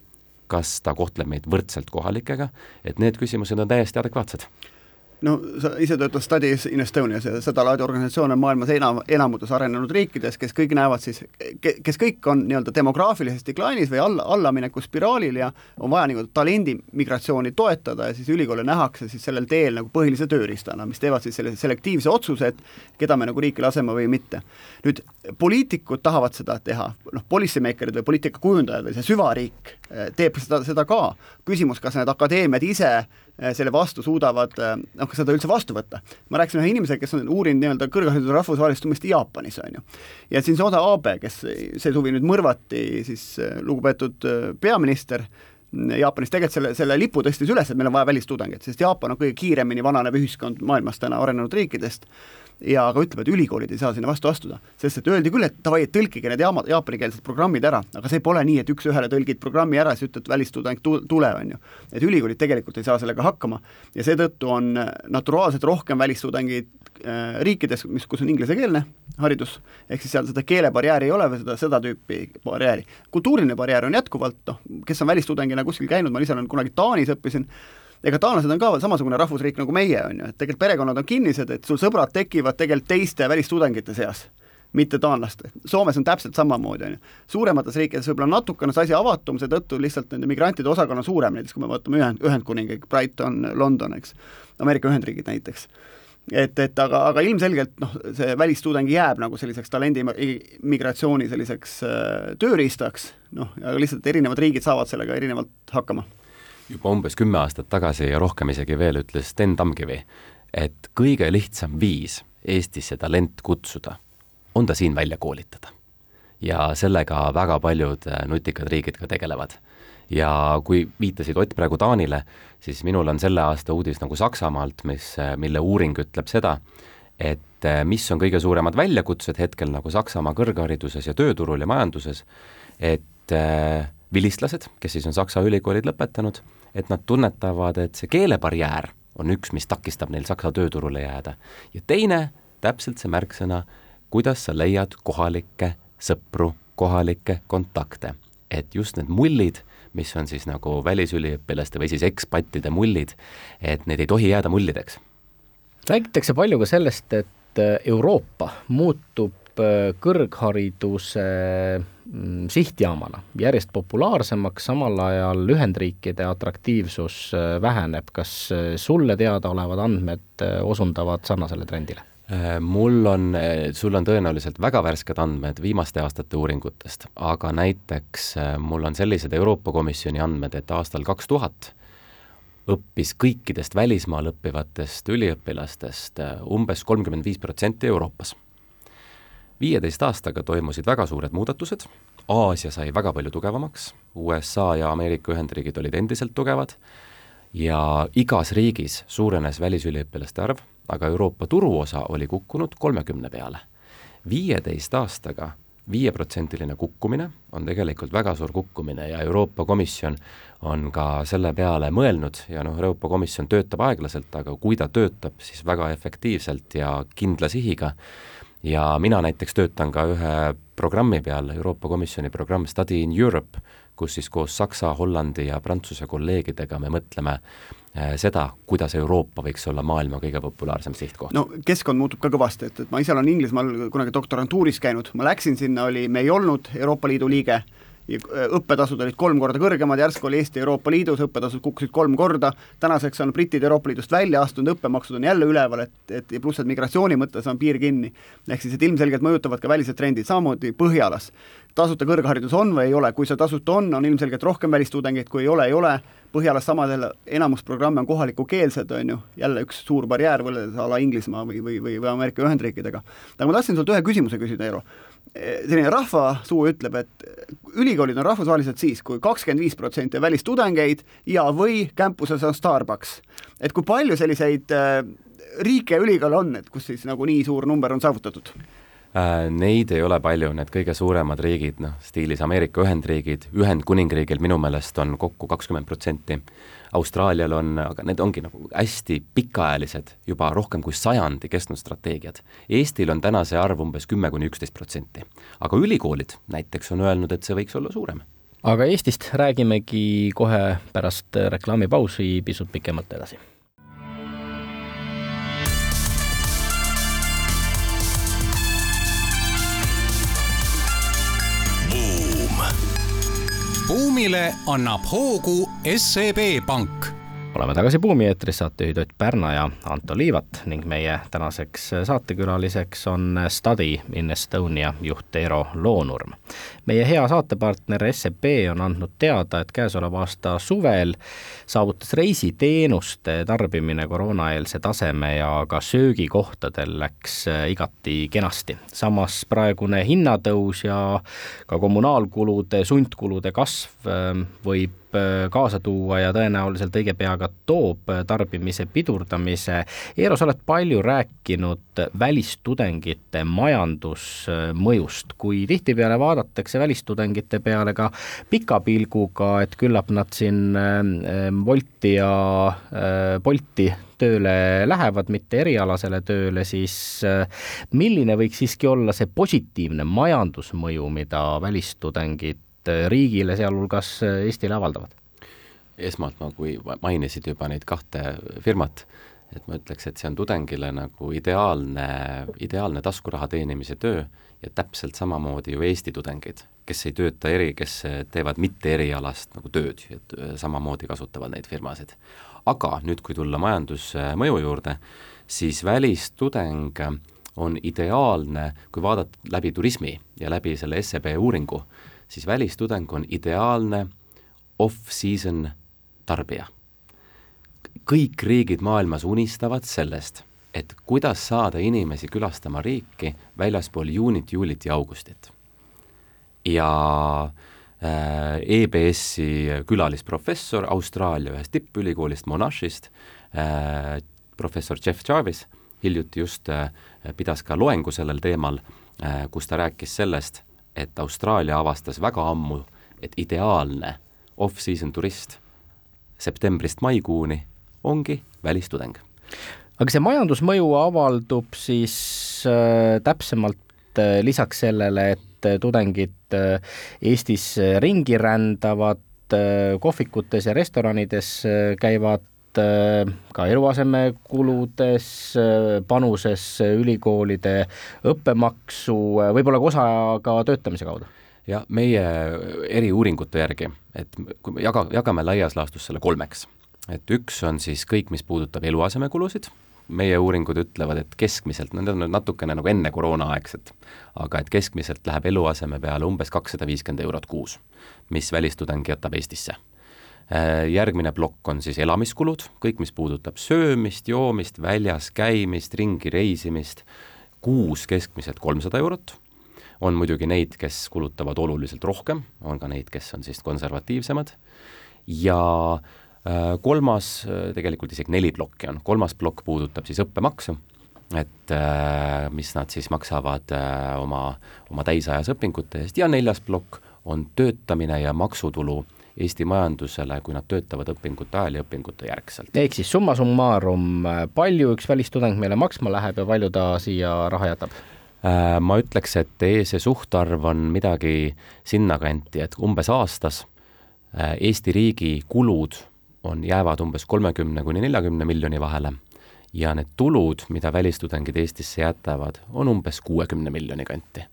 kas ta kohtleb meid võrdselt kohalikega, et need küsimused on täiesti adekvaatsed no sa ise töötad Studies in Estonias ja sedalaadi organisatsioone on maailmas enam, enamuses arenenud riikides, kes kõik näevad siis, kes kõik on nii-öelda demograafilises deklainis või alla, allamineku spiraalil ja on vaja nii-öelda talendimigratsiooni toetada ja siis ülikoole nähakse siis sellel teel nagu põhilise tööriistana, mis teevad siis sellise selektiivse otsuse, et keda me nagu riiki laseme või mitte. nüüd poliitikud tahavad seda teha, noh, policymaker'id või poliitikakujundajad või see süvariik eh, teeb seda, seda ka, küsimus, kas need akadeemiad ise selle vastu suudavad noh, kas seda üldse vastu võtta. ma rääkisin ühe inimesega, kes on uurinud nii-öelda kõrghariduse rahvusvahelistumist Jaapanis, on ju. ja Shinzoda Abe, kes see suvi nüüd mõrvati, siis äh, lugupeetud äh, peaminister, Jaapanis tegelikult selle, selle lipu tõstis üles, et meil on vaja välistudengeid, sest Jaapan on kõige kiiremini vananev ühiskond maailmas täna arenenud riikidest ja ka ütleb, et ülikoolid ei saa sinna vastu astuda, sest et öeldi küll, et davai, et tõlkige need jaama, jaapanikeelsed programmid ära, aga see pole nii, et üks-ühele tõlgid programmi ära, siis ütled välistudeng tule, on ju. et ülikoolid tegelikult ei saa sellega hakkama ja seetõttu on naturaalselt rohkem välistudengeid äh, riikides, mis, kus on inglisekeelne haridus, ehk siis seal seda keelebarjääri ei ole või seda, seda tüüpi barjääri. kultuuriline barjäär on jätkuvalt, noh, kes on välistudengina kuskil käinud, ma ise olen kunagi Taanis õppisin, ega taanlased on ka veel samasugune rahvusriik nagu meie, on ju, et tegelikult perekonnad on kinnised, et sul sõbrad tekivad tegelikult teiste välistudengite seas, mitte taanlaste. Soomes on täpselt samamoodi, on ju. suuremates riikides võib-olla natukene see asi avatum, seetõttu lihtsalt nende migrantide osakaal on suurem, näiteks kui me vaatame Ühend, Ühendkuningriik, Brighton, London, eks, Ameerika Ühendriigid näiteks. Et, et aga, aga ilmselgelt noh, see välistudeng jääb nagu selliseks talendi migratsiooni selliseks äh, tööriistaks, noh, aga lihtsalt erinevad riigid saavad sellega erinevalt hakkama juba umbes kümme aastat tagasi ja rohkem isegi veel ütles Sten Tamkivi, et kõige lihtsam viis Eestisse talent kutsuda on ta siin välja koolitada. ja sellega väga paljud äh, nutikad riigid ka tegelevad. ja kui viitasid Ott praegu Taanile, siis minul on selle aasta uudis nagu Saksamaalt, mis, äh, mille uuring ütleb seda, et äh, mis on kõige suuremad väljakutsed hetkel nagu Saksamaa kõrghariduses ja tööturul ja majanduses, et äh, vilistlased, kes siis on Saksa ülikoolid lõpetanud, et nad tunnetavad, et see keelebarjäär on üks, mis takistab neil Saksa tööturule jääda. ja teine, täpselt see märksõna, kuidas sa leiad kohalikke sõpru, kohalikke kontakte. et just need mullid, mis on siis nagu välisüliõpilaste või siis ekspattide mullid, et need ei tohi jääda mullideks. räägitakse palju ka sellest, et äh, Euroopa muutub kõrghariduse mm, sihtjaamana järjest populaarsemaks, samal ajal Ühendriikide atraktiivsus äh, väheneb. kas sulle teadaolevad andmed osundavad sarnasele trendile? Äh, mul on, äh, sul on tõenäoliselt väga värsked andmed viimaste aastate uuringutest, aga näiteks äh, mul on sellised Euroopa Komisjoni andmed, et aastal kaks tuhat õppis kõikidest välismaal õppivatest üliõpilastest umbes kolmkümmend viis protsenti Euroopas. Viieteist aastaga toimusid väga suured muudatused, Aasia sai väga palju tugevamaks, USA ja Ameerika Ühendriigid olid endiselt tugevad. Ja igas riigis suurenes välisüliõpilaste arv aga Euroopa turuosa oli kukkunud kolmekümne peale. viieteist aastaga viieprotsendiline kukkumine on tegelikult väga suur kukkumine ja Euroopa Komisjon on ka selle peale mõelnud ja noh, Euroopa Komisjon töötab aeglaselt, aga kui ta töötab, siis väga efektiivselt ja kindla sihiga, ja mina näiteks töötan ka ühe programmi peal, Euroopa Komisjoni programm Study in Europe, kus siis koos Saksa, Hollandi ja Prantsuse kolleegidega me mõtleme äh, seda, kuidas Euroopa võiks olla maailma kõige populaarsem sihtkoht. no keskkond muutub ka kõvasti, et, et ma ise olen Inglismaal kunagi doktorantuuris käinud, ma läksin sinna, oli, me ei olnud Euroopa Liidu liige, õppetasud olid kolm korda kõrgemad, järsku oli Eesti Euroopa Liidus, õppetasud kukkusid kolm korda, tänaseks on britid Euroopa Liidust välja astunud, õppemaksud on jälle üleval, et, et pluss, et migratsiooni mõttes on piir kinni. ehk siis, et ilmselgelt mõjutavad ka välised trendid, samamoodi Põhjalas tasuta kõrgharidus on või ei ole, kui see tasuta on, on ilmselgelt rohkem välistudengeid, kui ei ole, ei ole, Põhjalas samadel enamus programme on kohalikukeelsed, on ju, jälle üks suur barjäär võrreldes a la Inglismaa või, või, või, või Ameerika Ühendriikidega. aga ma tahtsin sult ühe küsimuse küsida, Eero. Selline rahvasuu ütleb, et ülikoolid on rahvusvahelised siis kui, kui kakskümmend viis protsenti on välistudengeid ja või campuses on Starbucks. et kui palju selliseid äh, riike ja ülikoole on, et kus siis nagu nii suur number on saavutatud? Äh, neid ei ole palju, need kõige suuremad riigid, noh, stiilis Ameerika Ühendriigid, Ühendkuningriigil minu meelest on kokku kakskümmend protsenti, Austraalial on, aga need ongi nagu hästi pikaajalised, juba rohkem kui sajandi kestnud strateegiad. Eestil on täna see arv umbes kümme kuni üksteist protsenti. aga ülikoolid näiteks on öelnud, et see võiks olla suurem. aga Eestist räägimegi kohe pärast reklaamipausi pisut pikemalt edasi buumile annab hoogu SEB Pank oleme tagasi Buumi eetris, saatejuhid Ott Pärna ja Anto Liivat ning meie tänaseks saatekülaliseks on Study in Estonia juht Eero Loonurm. meie hea saatepartner SEB on andnud teada, et käesoleva aasta suvel saavutas reisiteenuste tarbimine koroonaeelse taseme ja ka söögikohtadel läks igati kenasti. samas praegune hinnatõus ja ka kommunaalkulude, sundkulude kasv võib Äh, kaasa tuua ja tõenäoliselt õige pea ka toob äh, tarbimise pidurdamise. Eero, sa oled palju rääkinud välistudengite majandusmõjust, kui tihtipeale vaadatakse välistudengite peale ka pika pilguga, et küllap nad siin äh, Wolti ja Bolti tööle lähevad, mitte erialasele tööle, siis milline võiks siiski olla see positiivne majandusmõju, mida välistudengid Äh, riigile, sealhulgas äh, Eestile avaldavad? esmalt ma, kui mainisid juba neid kahte firmat, et ma ütleks, et see on tudengile nagu ideaalne, ideaalne taskuraha teenimise töö ja täpselt samamoodi ju Eesti tudengid, kes ei tööta eri, kes teevad mitte erialast nagu tööd, et äh, samamoodi kasutavad neid firmasid. aga nüüd, kui tulla majandusmõju juurde, siis välistudeng on ideaalne, kui vaadata läbi turismi ja läbi selle SEB uuringu, siis välistudeng on ideaalne off-season tarbija. kõik riigid maailmas unistavad sellest, et kuidas saada inimesi külastama riiki väljaspool juunit, juulit ja augustit. ja äh, EBS-i külalisprofessor Austraalia ühest tippülikoolist Monashist äh,, professor Jeff Jarvis, hiljuti just äh, pidas ka loengu sellel teemal kus ta rääkis sellest, et Austraalia avastas väga ammu, et ideaalne off-season turist septembrist maikuuni ongi välistudeng. aga see majandusmõju avaldub siis äh, täpsemalt äh, lisaks sellele, et äh, tudengid äh, Eestis ringi rändavad äh,, kohvikutes ja restoranides äh, käivad äh, ka eluasemekuludes, äh, panuses ülikoolide õppemaksu, äh, võib-olla ka osa ka töötamise kaudu? Ja meie eriuuringute järgi, et kui me jaga, jagame laias laastus selle kolmeks, et üks on siis kõik, mis puudutab eluasemekulusid, meie uuringud ütlevad, et keskmiselt, need on natukene nagu enne koroonaaegset, aga et keskmiselt läheb eluaseme peale umbes kakssada viiskümmend eurot kuus, mis välistudeng jätab Eestisse. Järgmine plokk on siis elamiskulud, kõik, mis puudutab söömist, joomist, väljas käimist, ringi reisimist, kuus keskmiselt kolmsada eurot. On muidugi neid, kes kulutavad oluliselt rohkem, on ka neid, kes on siis konservatiivsemad. Ja äh, kolmas, äh, tegelikult isegi neli plokki on, kolmas plokk puudutab siis õppemaksu, et äh, mis nad siis maksavad oma, oma täisajas õpingute eest. Ja neljas plokk on töötamine ja maksutulu Eesti majandusele, kui nad töötavad õpingute ajal ja õpingute järgselt. ehk siis summa summarum, palju üks välistudeng meile maksma läheb ja palju ta siia raha jätab? Äh, ma ütleks, et see suhtarv on midagi sinnakanti, et umbes aastas äh, Eesti riigi kulud on, jäävad umbes kolmekümne kuni neljakümne miljoni vahele ja need tulud, mida välistudengid Eestisse jätavad, on umbes kuuekümne miljoni kanti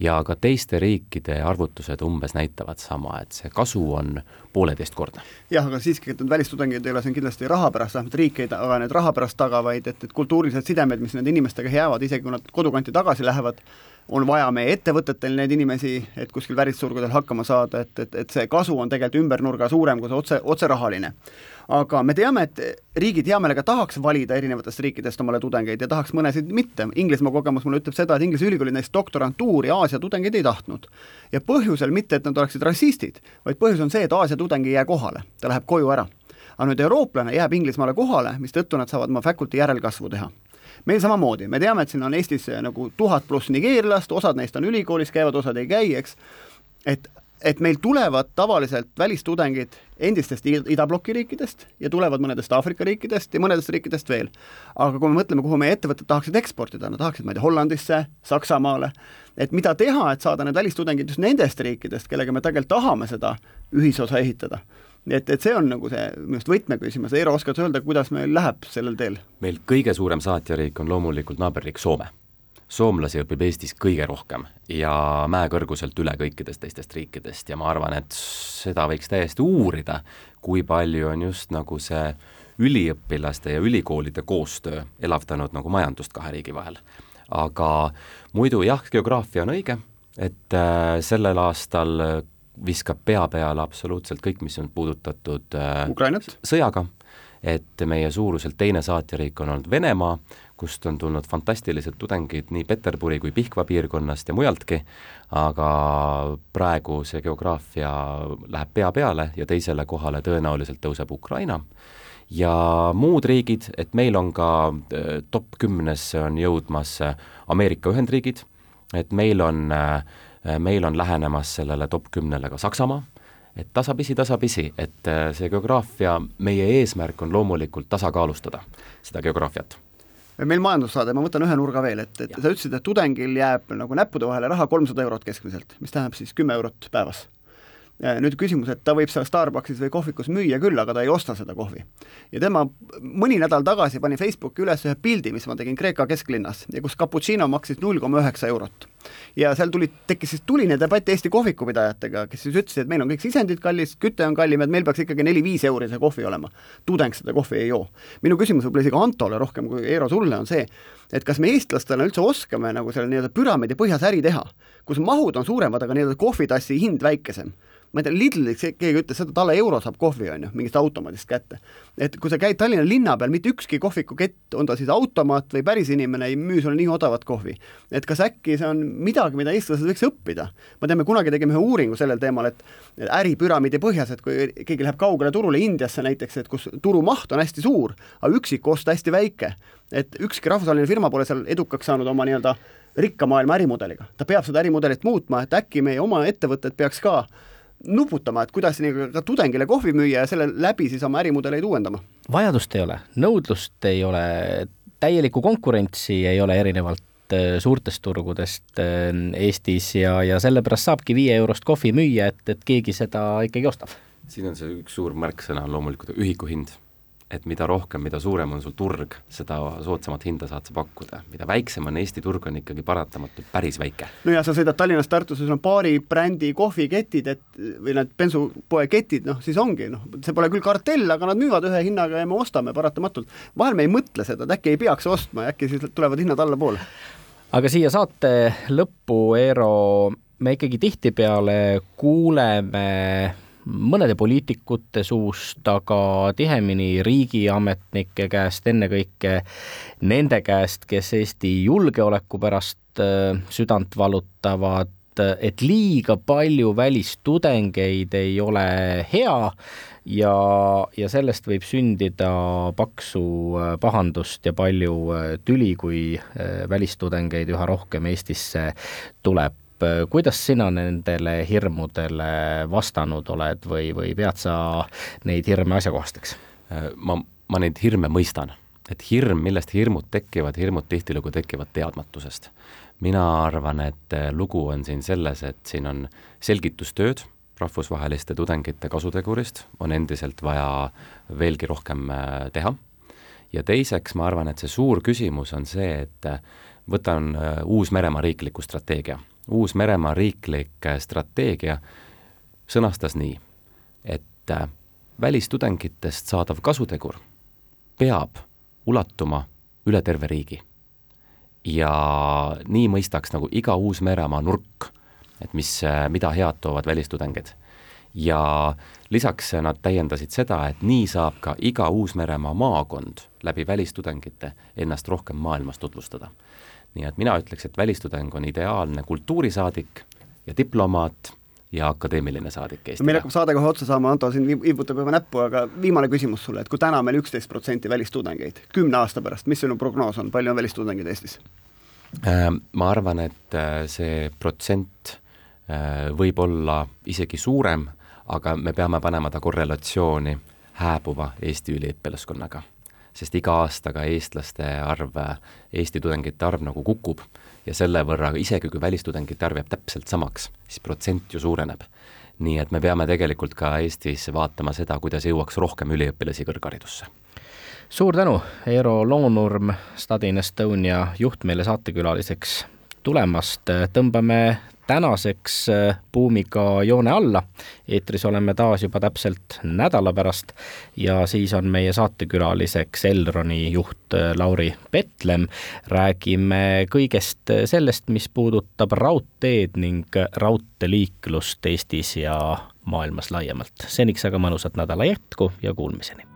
ja ka teiste riikide arvutused umbes näitavad sama, et see kasu on pooleteistkordne. jah, aga siiski, et need välistudengid ei ole siin kindlasti raha pärast, vähemalt riik ei taga need raha pärast taga, vaid et, et kultuurilised sidemed, mis nende inimestega jäävad, isegi kui nad kodukanti tagasi lähevad, on vaja meie ettevõtetel neid inimesi, et kuskil välisturgudel hakkama saada, et, et, et see kasu on tegelikult ümber nurga suurem kui see otse, otserahaline. aga me teame, et riigid hea meelega tahaks valida erinevatest riikidest omale tudengeid ja tahaks mõnesid mitte, Inglismaa kogemus mulle ütleb seda, et Inglise ülikoolid näiteks doktorantuuri Aasia tudengeid ei tahtnud. ja põhjusel mitte, et nad oleksid rassistid, vaid põhjus on see, et Aasia tudeng ei jää kohale, ta läheb koju ära aga nüüd eurooplane jääb Inglismaale kohale, mistõttu nad saavad oma faculty järelkasvu teha meil samamoodi, me teame, et siin on Eestis eh, nagu tuhat pluss nigeerlast, osad neist on ülikoolis, käivad, osad ei käi, eks, et et meil tulevad tavaliselt välistudengid endistest idabloki riikidest ja tulevad mõnedest Aafrika riikidest ja mõnedest riikidest veel. aga kui me mõtleme, kuhu meie ettevõtted tahaksid eksportida, nad tahaksid, ma ei tea, Hollandisse, Saksamaale, et mida teha, et saada need välistudengid just nendest riikidest, kellega me tegelikult tahame seda ühisosa ehitada et, et see on nagu see minu arust võtmeküsimus, Eero, oskad sa öelda, kuidas meil läheb sellel teel? meil kõige suurem saatjariik on loomulikult naaberriik Soome. soomlasi õpib Eestis kõige rohkem ja mäekõrguselt üle kõikidest teistest riikidest ja ma arvan, et seda võiks täiesti uurida, kui palju on just nagu see üliõpilaste ja ülikoolide koostöö elavdanud nagu majandust kahe riigi vahel. aga muidu jah, geograafia on õige, et äh, sellel aastal viskab pea peale absoluutselt kõik, mis on puudutatud äh, sõjaga, et meie suuruselt teine saatjariik on olnud Venemaa, kust on tulnud fantastilised tudengid nii Peterburi kui Pihkva piirkonnast ja mujaltki, aga praegu see geograafia läheb pea peale ja teisele kohale tõenäoliselt tõuseb Ukraina. Ja muud riigid, et meil on ka äh, top kümnesse on jõudmas Ameerika Ühendriigid, et meil on äh, Äh, meil on lähenemas sellele top kümnele ka Saksamaa, et tasapisi, tasapisi, et äh, see geograafia, meie eesmärk on loomulikult tasakaalustada seda geograafiat. Meil majandussaade, ma võtan ühe nurga veel, et, et ja. sa ütlesid, et tudengil jääb nagu näppude vahele raha kolmsada eurot keskmiselt, mis tähendab siis kümme eurot päevas nüüd küsimus, et ta võib seal Starbuckis või kohvikus müüa küll, aga ta ei osta seda kohvi. ja tema mõni nädal tagasi pani Facebooki üles ühe pildi, mis ma tegin Kreeka kesklinnas ja kus cappuccino maksis null koma üheksa eurot. ja seal tuli, tekkis siis tuline debatt Eesti kohvikupidajatega, kes siis ütlesid, et meil on kõik sisendid kallis, küte on kallim, et meil peaks ikkagi neli-viis euri see kohvi olema. tudeng seda kohvi ei joo. minu küsimus võib-olla isegi Antole rohkem kui Eero sulle on see, et kas me eestlastena üldse oskame nagu selle nii-öelda püramiidi põhjas äri teha, kus mahud on suuremad, aga nii-öelda kohvitassi hind väikesem ma ei tea, Lidlis keegi ütles seda, et alla euro saab kohvi, on ju, mingist automaadist kätte. et kui sa käid Tallinna linna peal, mitte ükski kohvikukett, on ta siis automaat või päris inimene, ei müü sulle nii odavat kohvi. et kas äkki see on midagi, mida eestlased võiks õppida. me teame, kunagi tegime ühe uuringu sellel teemal, et äripüramiidi põhjas, et kui keegi läheb kaugele turule, Indiasse näiteks, et kus turumaht on hästi suur, aga üksikost hästi väike, et ükski rahvusvaheline firma pole seal edukaks saanud oma nii-öelda rikka maailma ärimudeliga. ta peab seda ärimudelit muutma, et äkki meie oma ettevõtted peaks ka nuputama, et kuidas nii ka tudengile kohvi müüa ja selle läbi siis oma ärimudeleid uuendama. vajadust ei ole, nõudlust ei ole, täielikku konkurentsi ei ole erinevalt äh, suurtest turgudest äh, Eestis ja, ja sellepärast saabki viie eurost kohvi müüa, et, et keegi seda ikkagi ostab. siin on see üks suur märksõna on loomulikult ühiku hind et mida rohkem, mida suurem on sul turg, seda soodsamat hinda saad sa pakkuda. mida väiksem on Eesti turg, on ikkagi paratamatult päris väike. no ja sa sõidad Tallinnast Tartusse, sul on paari brändi kohviketid, et või need bensupoe ketid, noh siis ongi, noh, see pole küll kartell, aga nad müüvad ühe hinnaga ja me ostame paratamatult. vahel me ei mõtle seda, et äkki ei peaks ostma ja äkki siis tulevad hinnad allapoole. aga siia saate lõppu, Eero, me ikkagi tihtipeale kuuleme mõnede poliitikute suust, aga tihemini riigiametnike käest, ennekõike nende käest, kes Eesti julgeoleku pärast äh, südant valutavad, et liiga palju välistudengeid ei ole hea ja, ja sellest võib sündida paksu äh, pahandust ja palju äh, tüli, kui välistudengeid üha rohkem Eestisse tuleb kuidas sina nendele hirmudele vastanud oled või, või pead sa neid hirme asjakohasteks? Äh, ma, ma neid hirme mõistan, et hirm, millest hirmud tekivad, hirmud tihtilugu tekivad teadmatusest. mina arvan, et äh, lugu on siin selles, et siin on selgitustööd rahvusvaheliste tudengite kasutegurist, on endiselt vaja veelgi rohkem teha ja teiseks ma arvan, et see suur küsimus on see, et võtan Uus-Meremaa riikliku strateegia Uus-Meremaa riiklik strateegia sõnastas nii, et äh, välistudengitest saadav kasutegur peab ulatuma üle terve riigi. ja nii mõistaks nagu iga Uus-Meremaa nurk, et mis, äh, mida head toovad välistudengid. ja lisaks nad täiendasid seda, et nii saab ka iga Uus-Meremaa maakond läbi välistudengite ennast rohkem maailmas tutvustada nii et mina ütleks, et välistudeng on ideaalne kultuurisaadik ja diplomaat ja akadeemiline saadik Eestile. meil hakkab saade kohe otsa saama, Anto siin viibutab juba näppu, aga viimane küsimus sulle, et kui täna meil üksteist protsenti välistudengeid, kümne aasta pärast, mis sinu prognoos on, palju on välistudengeid Eestis? Äh, ma arvan, et äh, see protsent äh, võib olla isegi suurem, aga me peame panema ta korrelatsiooni hääbuva Eesti üliõpilaskonnaga sest iga aastaga eestlaste arv, Eesti tudengite arv nagu kukub ja selle võrra, isegi kui välistudengite arv jääb täpselt samaks, siis protsent ju suureneb. nii et me peame tegelikult ka Eestis vaatama seda, kuidas jõuaks rohkem üliõpilasi kõrgharidusse suur tänu, Eero Loonurm, Stadin Estonia juht meile saatekülaliseks tulemast, tõmbame tänaseks äh, buumiga joone alla. eetris oleme taas juba täpselt nädala pärast ja siis on meie saatekülaliseks Elroni juht äh, Lauri Petlem. räägime kõigest sellest, mis puudutab raudteed ning raudteeliiklust Eestis ja maailmas laiemalt. seniks aga mõnusat nädala jätku ja kuulmiseni